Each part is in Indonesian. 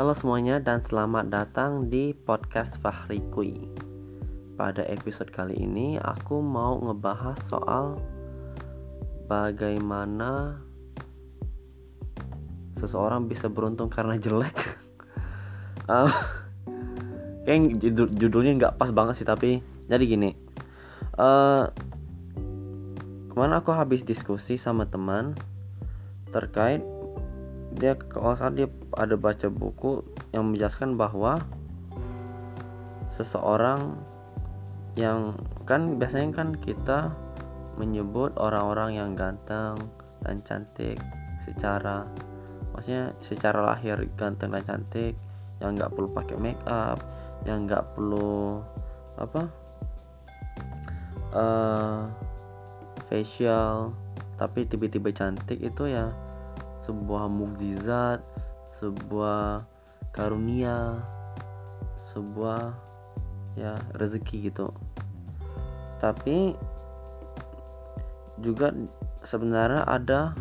Halo semuanya dan selamat datang di podcast Fahri Kui. Pada episode kali ini aku mau ngebahas soal bagaimana seseorang bisa beruntung karena jelek. uh, kayak judul, judulnya nggak pas banget sih tapi jadi gini. Uh, ke mana aku habis diskusi sama teman terkait dia kalau saat dia ada baca buku yang menjelaskan bahwa seseorang yang kan biasanya kan kita menyebut orang-orang yang ganteng dan cantik secara maksudnya secara lahir ganteng dan cantik yang nggak perlu pakai make up yang nggak perlu apa uh, facial tapi tiba-tiba cantik itu ya sebuah mukjizat, sebuah karunia, sebuah ya rezeki gitu. Tapi juga sebenarnya ada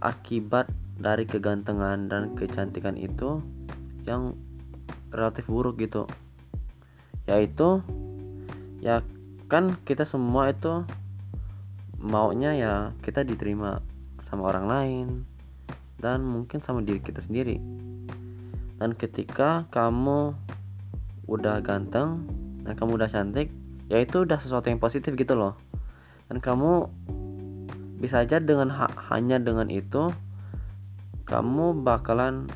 akibat dari kegantengan dan kecantikan itu yang relatif buruk gitu. Yaitu ya kan kita semua itu maunya ya kita diterima sama orang lain dan mungkin sama diri kita sendiri. Dan ketika kamu udah ganteng dan kamu udah cantik ya itu udah sesuatu yang positif gitu loh. Dan kamu bisa aja dengan ha hanya dengan itu kamu bakalan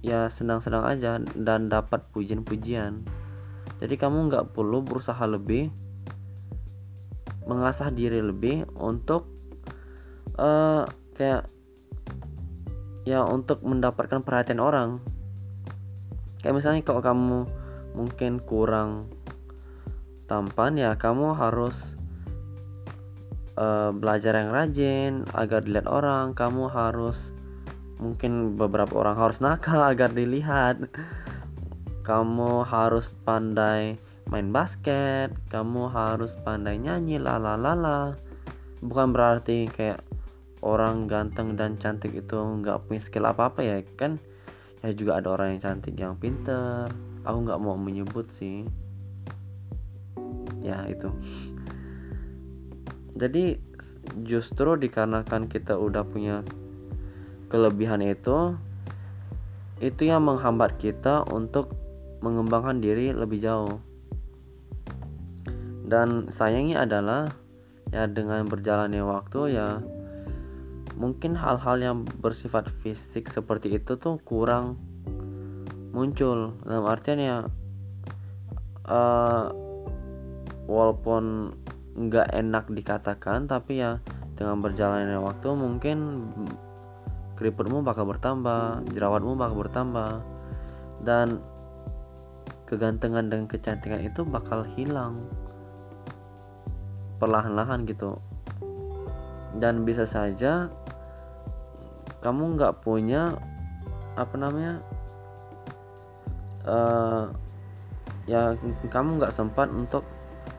ya senang-senang aja dan dapat pujian-pujian. Jadi kamu nggak perlu berusaha lebih mengasah diri lebih untuk uh, kayak ya untuk mendapatkan perhatian orang. Kayak misalnya kalau kamu mungkin kurang tampan ya kamu harus uh, belajar yang rajin agar dilihat orang. Kamu harus mungkin beberapa orang harus nakal agar dilihat. Kamu harus pandai main basket kamu harus pandai nyanyi lalalala bukan berarti kayak orang ganteng dan cantik itu nggak punya skill apa apa ya kan? Ya juga ada orang yang cantik yang pinter. Aku nggak mau menyebut sih. Ya itu. Jadi justru dikarenakan kita udah punya kelebihan itu itu yang menghambat kita untuk mengembangkan diri lebih jauh. Dan sayangnya adalah ya dengan berjalannya waktu ya mungkin hal-hal yang bersifat fisik seperti itu tuh kurang muncul. Dalam artian ya uh, walaupun nggak enak dikatakan tapi ya dengan berjalannya waktu mungkin keriputmu bakal bertambah jerawatmu bakal bertambah dan kegantengan dan kecantikan itu bakal hilang perlahan-lahan gitu. Dan bisa saja kamu nggak punya apa namanya uh, ya kamu nggak sempat untuk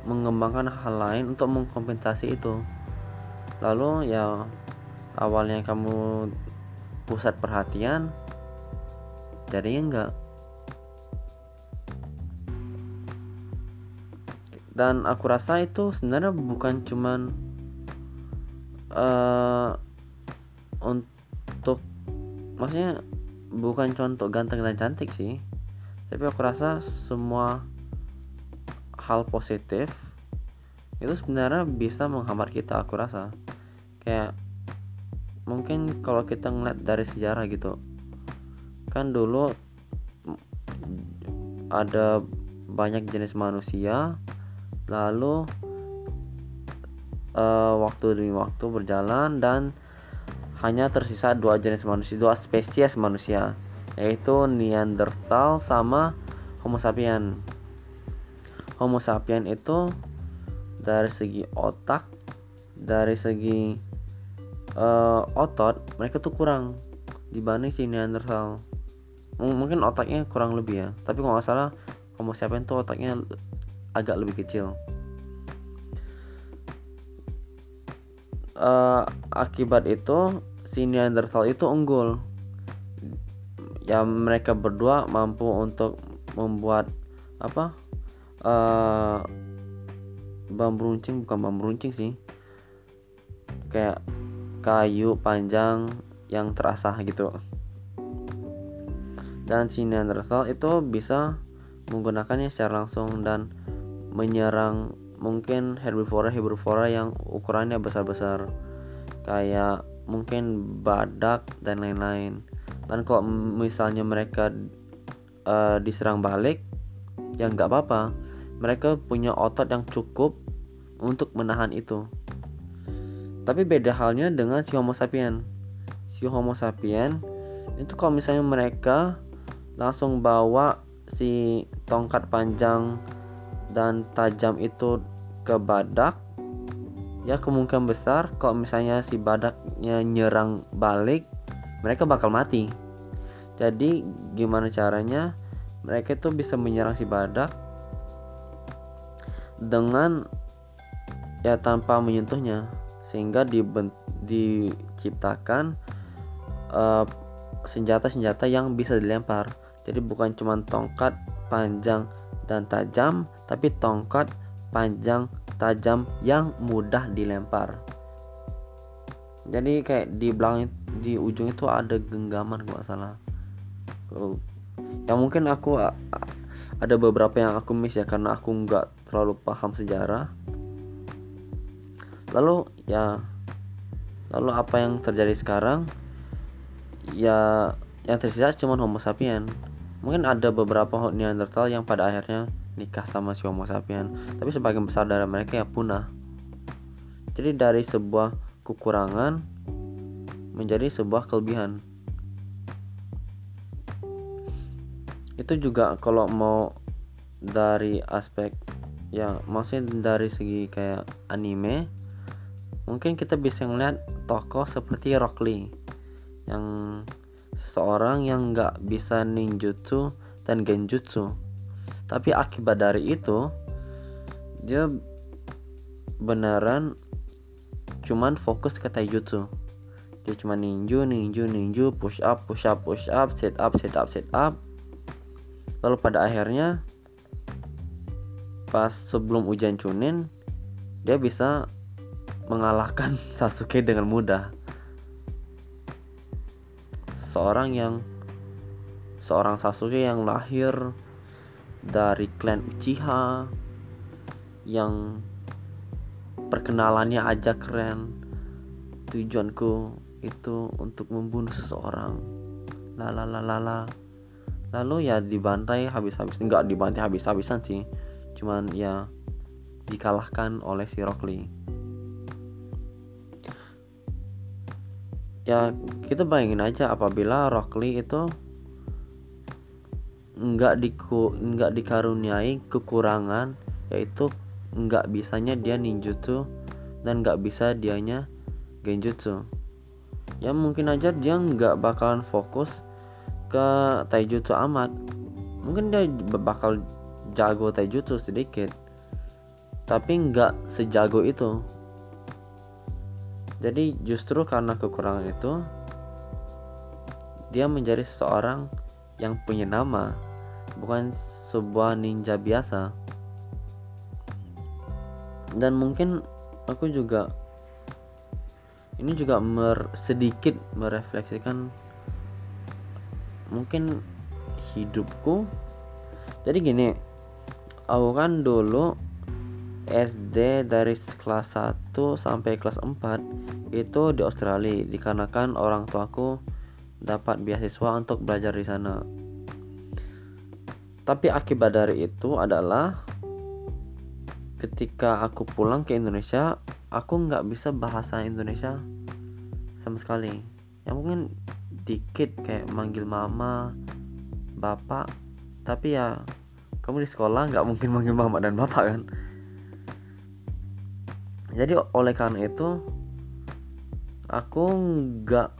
mengembangkan hal lain untuk mengkompensasi itu. Lalu ya awalnya kamu pusat perhatian jadinya enggak dan aku rasa itu sebenarnya bukan cuman uh, untuk maksudnya bukan contoh ganteng dan cantik sih. Tapi aku rasa semua hal positif itu sebenarnya bisa menghambat kita aku rasa. Kayak mungkin kalau kita ngeliat dari sejarah gitu kan dulu ada banyak jenis manusia lalu uh, waktu demi waktu berjalan dan hanya tersisa dua jenis manusia, dua spesies manusia, yaitu Neanderthal sama Homo sapien. Homo sapien itu dari segi otak, dari segi uh, otot, mereka tuh kurang dibanding si Neanderthal. M mungkin otaknya kurang lebih ya, tapi kalau nggak salah Homo sapien tuh otaknya agak lebih kecil. Uh, akibat itu si Neanderthal itu unggul. Ya mereka berdua mampu untuk membuat apa uh, bambu runcing bukan bambu runcing sih. Kayak kayu panjang yang terasah gitu. Dan si Neanderthal itu bisa menggunakannya secara langsung dan menyerang mungkin herbivora herbivora yang ukurannya besar-besar. Kayak mungkin badak dan lain-lain. Dan kalau misalnya mereka uh, diserang balik ya nggak apa-apa. Mereka punya otot yang cukup untuk menahan itu. Tapi beda halnya dengan si homo sapien si homo sapien itu kalau misalnya mereka langsung bawa si tongkat panjang dan tajam itu ke badak ya kemungkinan besar kalau misalnya si badaknya nyerang balik mereka bakal mati. Jadi gimana caranya? Mereka itu bisa menyerang si badak dengan ya tanpa menyentuhnya. Sehingga diciptakan uh, senjata-senjata yang bisa dilempar. Jadi bukan cuma tongkat panjang dan tajam tapi tongkat panjang tajam yang mudah dilempar. Jadi kayak di belakang di ujung itu ada genggaman gak salah. Yang mungkin aku ada beberapa yang aku miss ya karena aku nggak terlalu paham sejarah. Lalu ya lalu apa yang terjadi sekarang? Ya yang tersisa cuma Homo sapien mungkin ada beberapa Neanderthal yang pada akhirnya nikah sama si Homo sapien tapi sebagian besar dari mereka ya punah. Jadi dari sebuah kekurangan menjadi sebuah kelebihan. Itu juga kalau mau dari aspek ya maksudnya dari segi kayak anime mungkin kita bisa ngeliat tokoh seperti Rock Lee yang seseorang yang nggak bisa ninjutsu dan genjutsu tapi akibat dari itu dia beneran cuman fokus ke taijutsu. Dia cuma ninju ninju ninju push up push up push up sit up sit up sit up. Lalu pada akhirnya pas sebelum ujian Chunin dia bisa mengalahkan Sasuke dengan mudah. Seorang yang seorang Sasuke yang lahir dari klan Uchiha yang perkenalannya aja keren. Tujuanku itu untuk membunuh seseorang. Lalalala lalu ya dibantai habis-habis. Enggak dibantai habis-habisan sih. Cuman ya dikalahkan oleh si Rock Lee ya kita bayangin aja apabila Rock Lee itu nggak diku nggak dikaruniai kekurangan yaitu nggak bisanya dia ninjutsu dan nggak bisa dianya genjutsu. Ya mungkin aja dia nggak bakalan fokus ke taijutsu amat. Mungkin dia bakal jago taijutsu sedikit tapi nggak sejago itu. Jadi justru karena kekurangan itu dia menjadi seseorang yang punya nama bukan sebuah ninja biasa. Dan mungkin aku juga ini juga mer sedikit merefleksikan mungkin hidupku. Jadi gini aku kan dulu SD dari kelas 1 sampai kelas 4 itu di Australia dikarenakan orang tuaku dapat beasiswa untuk belajar di sana tapi akibat dari itu adalah ketika aku pulang ke Indonesia aku nggak bisa bahasa Indonesia sama sekali. Ya mungkin dikit kayak manggil mama bapak tapi ya kamu di sekolah nggak mungkin manggil mama dan bapak kan? Jadi oleh karena itu aku nggak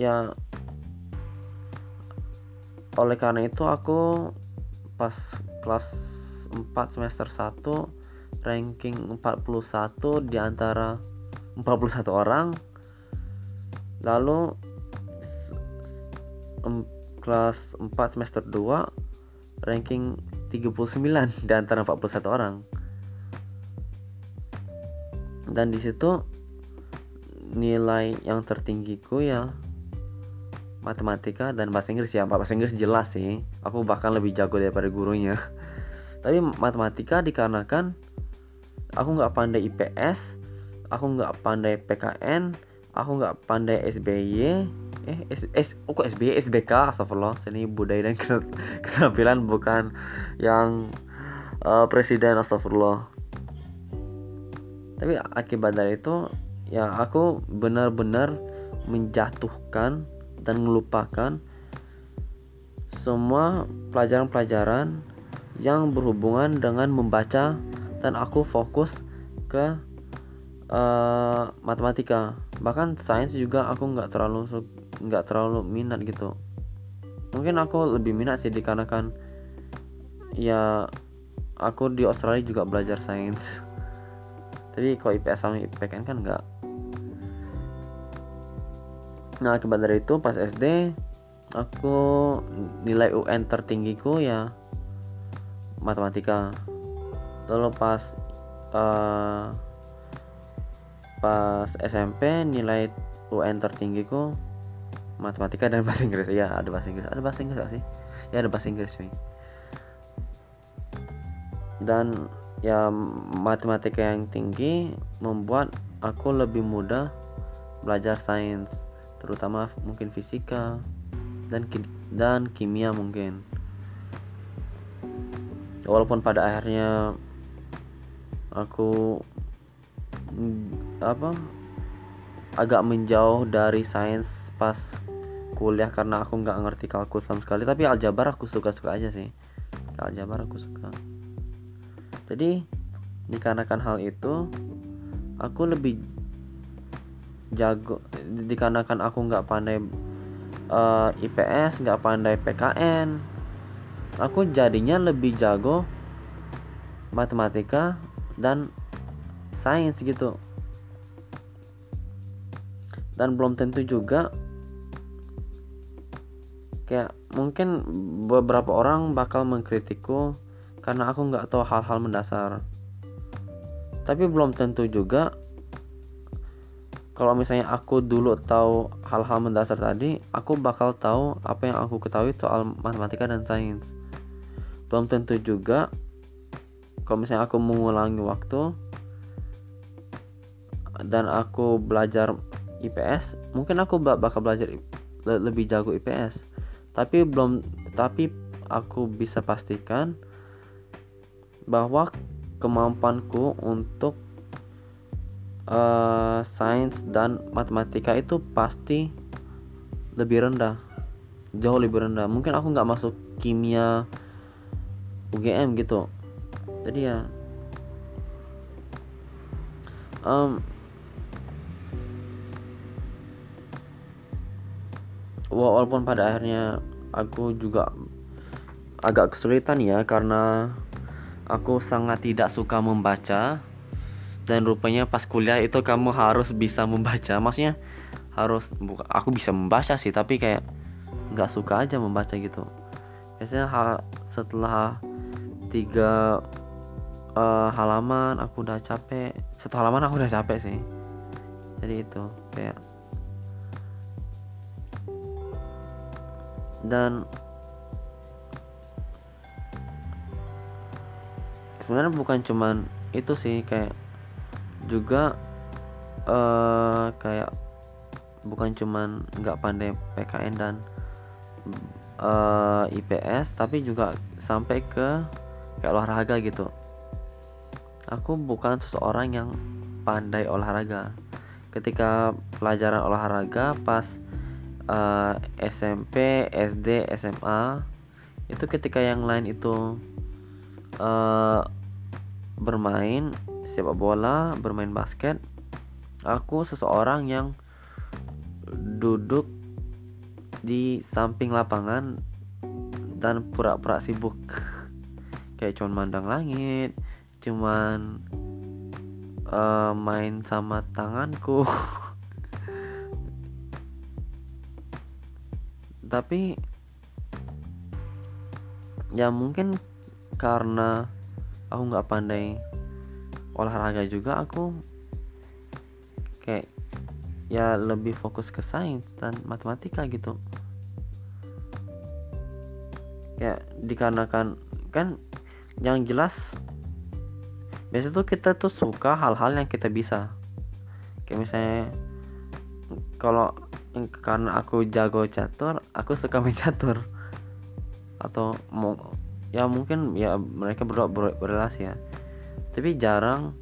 ya oleh karena itu aku pas kelas 4 semester 1 ranking 41 di antara 41 orang. Lalu kelas 4 semester 2 ranking 39 di antara 41 orang. Dan di situ nilai yang tertinggiku ya matematika dan bahasa Inggris ya bahasa Inggris jelas sih. Aku bahkan lebih jago daripada gurunya. Tapi matematika dikarenakan aku nggak pandai IPS aku nggak pandai PKN aku nggak pandai SBY eh S, S oh SBY SBK astagfirullah. Seni budaya dan keterampilan bukan yang uh, presiden astagfirullah. Tapi akibat dari itu ya aku benar-benar menjatuhkan dan melupakan semua pelajaran-pelajaran yang berhubungan dengan membaca dan aku fokus ke uh, matematika. Bahkan sains juga aku nggak terlalu nggak terlalu minat gitu. Mungkin aku lebih minat sih dikarenakan ya aku di Australia juga belajar sains. Tapi kalau IPS sama IPK kan nggak nah akibat dari itu pas SD aku nilai UN tertinggiku ya matematika. Lalu pas uh, pas SMP nilai UN tertinggiku matematika dan bahasa Inggris. Ya ada bahasa Inggris. Ada bahasa Inggris gak sih? Ya ada bahasa Inggris nih dan ya matematika yang tinggi membuat aku lebih mudah belajar sains terutama mungkin fisika dan dan kimia mungkin. Walaupun pada akhirnya aku apa agak menjauh dari sains pas kuliah karena aku nggak ngerti kalkulus sama sekali. Tapi aljabar aku suka-suka aja sih. Aljabar aku suka. Jadi dikarenakan hal itu aku lebih jago dikarenakan aku nggak pandai uh, eh, IPS nggak pandai PKN aku jadinya lebih jago matematika dan sains gitu. Dan belum tentu juga kayak mungkin beberapa orang bakal mengkritikku karena aku nggak tahu hal-hal mendasar. Tapi belum tentu juga kalau misalnya aku dulu tahu hal-hal mendasar tadi, aku bakal tahu apa yang aku ketahui soal matematika dan sains. Belum tentu juga kalau misalnya aku mengulangi waktu dan aku belajar IPS, mungkin aku bakal belajar lebih jago IPS. Tapi belum tapi aku bisa pastikan bahwa kemampuanku untuk uh, sains dan matematika itu pasti lebih rendah. Jauh lebih rendah. Mungkin aku nggak masuk kimia UGM gitu. Jadi ya um, walaupun pada akhirnya aku juga agak kesulitan ya karena aku sangat tidak suka membaca dan rupanya pas kuliah itu kamu harus bisa membaca. Maksudnya harus buka aku bisa membaca sih tapi kayak nggak suka aja membaca gitu. Biasanya setelah tiga uh, halaman aku udah capek. Satu halaman aku udah capek sih. Jadi itu kayak dan sebenarnya bukan cuman itu sih kayak juga uh, kayak bukan cuman nggak pandai PKN dan uh, eh, IPS tapi juga sampai ke kayak olahraga gitu. Aku bukan seseorang yang pandai olahraga. Ketika pelajaran olahraga pas uh, eh, SMP SD SMA itu ketika yang lain itu uh, bermain sepak bola, bermain basket, aku seseorang yang duduk di samping lapangan dan pura-pura sibuk. Kayak cuman mandang langit, cuman uh, main sama tanganku. Tapi ya mungkin karena aku nggak pandai olahraga juga aku kayak ya lebih fokus ke sains dan matematika gitu. Ya dikarenakan kan yang jelas biasanya tuh kita tuh suka hal-hal yang kita bisa. Kayak misalnya kalau karena aku jago catur aku suka main catur. Atau mau ya mungkin ya mereka berdua ber berrelasi ya tapi jarang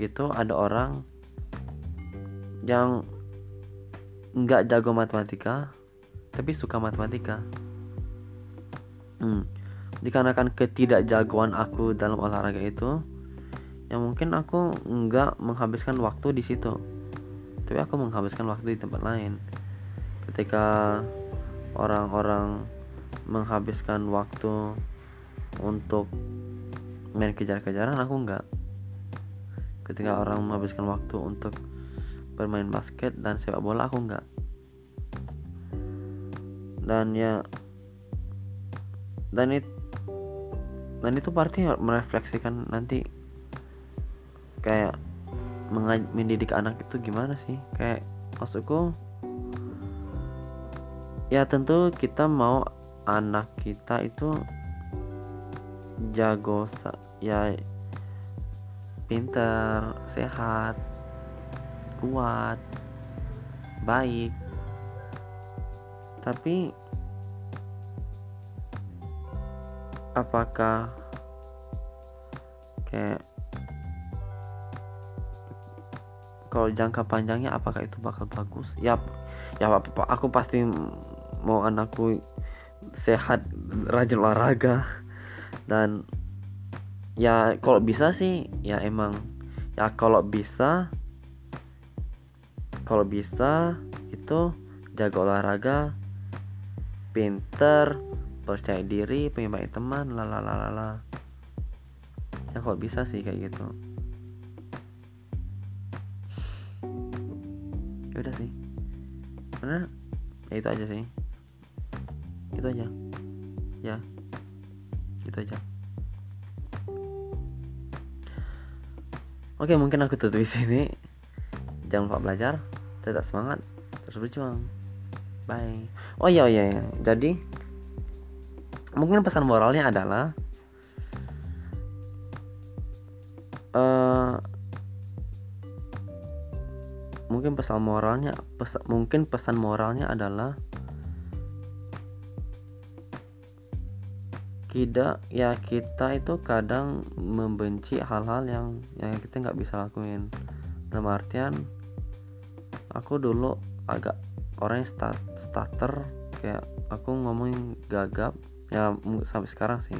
gitu ada orang yang nggak jago matematika tapi suka matematika hmm. dikarenakan ketidakjagoan aku dalam olahraga itu yang mungkin aku nggak menghabiskan waktu di situ tapi aku menghabiskan waktu di tempat lain ketika orang-orang menghabiskan waktu untuk main kejar-kejaran aku nggak. Ketika orang menghabiskan waktu untuk bermain basket dan sepak bola aku nggak. Dan ya dan itu dan itu berarti merefleksikan nanti kayak mendidik anak itu gimana sih? Kayak maksudku ya tentu kita mau anak kita itu jago ya pinter sehat kuat baik. Tapi apakah kayak kalau jangka panjangnya apakah itu bakal bagus? Ya ya aku pasti mau anakku sehat rajin olahraga dan ya kalau bisa sih ya emang. Ya kalau bisa kalau bisa itu jaga olahraga pinter percaya diri punya banyak teman lalalala ya kalau bisa sih kayak gitu. Ya udah sih. Karena ya itu aja sih. Itu aja. Ya. Itu aja oke mungkin aku tutup di sini. Jangan lupa belajar tetap semangat terus berjuang. Bye. Oh iya oh iya, iya. jadi mungkin pesan moralnya adalah uh, mungkin pesan moralnya pes, mungkin pesan moralnya adalah tidak ya kita itu kadang membenci hal-hal yang yang kita nggak bisa lakuin. Dalam artian aku dulu agak orang yang start, starter kayak aku ngomongin gagap ya sampai sekarang sih.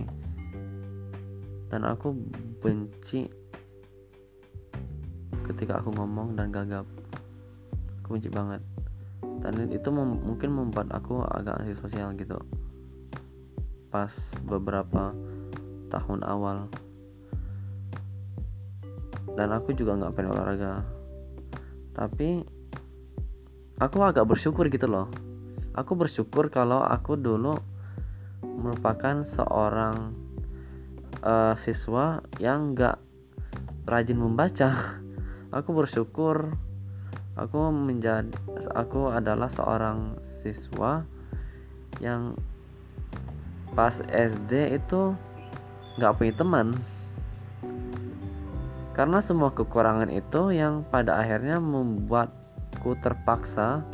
Dan aku benci ketika aku ngomong dan gagap. Aku benci banget. Dan itu mem mungkin membuat aku agak antisosial gitu pas beberapa tahun awal. Dan aku juga nggak pengen olahraga. Tapi aku agak bersyukur gitu loh. Aku bersyukur kalau aku dulu merupakan seorang uh, siswa yang nggak rajin membaca. Aku bersyukur. Aku menjadi aku adalah seorang siswa yang pas SD itu nggak punya teman. Karena semua kekurangan itu yang pada akhirnya membuatku terpaksa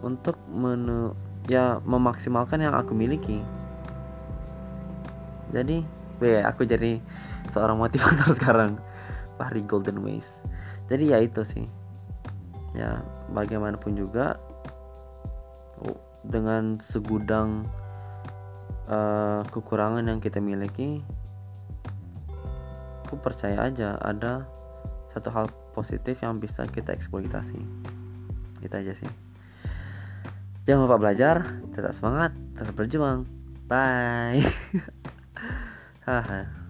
untuk menu ya memaksimalkan yang aku miliki. Jadi aku jadi seorang motivator sekarang. Fahri Golden Ways jadi ya itu sih. Ya bagaimanapun juga dengan segudang uh, kekurangan yang kita miliki aku percaya aja ada satu hal positif yang bisa kita eksploitasi. Itu aja sih. Jangan lupa belajar tetap semangat tetap berjuang. Bye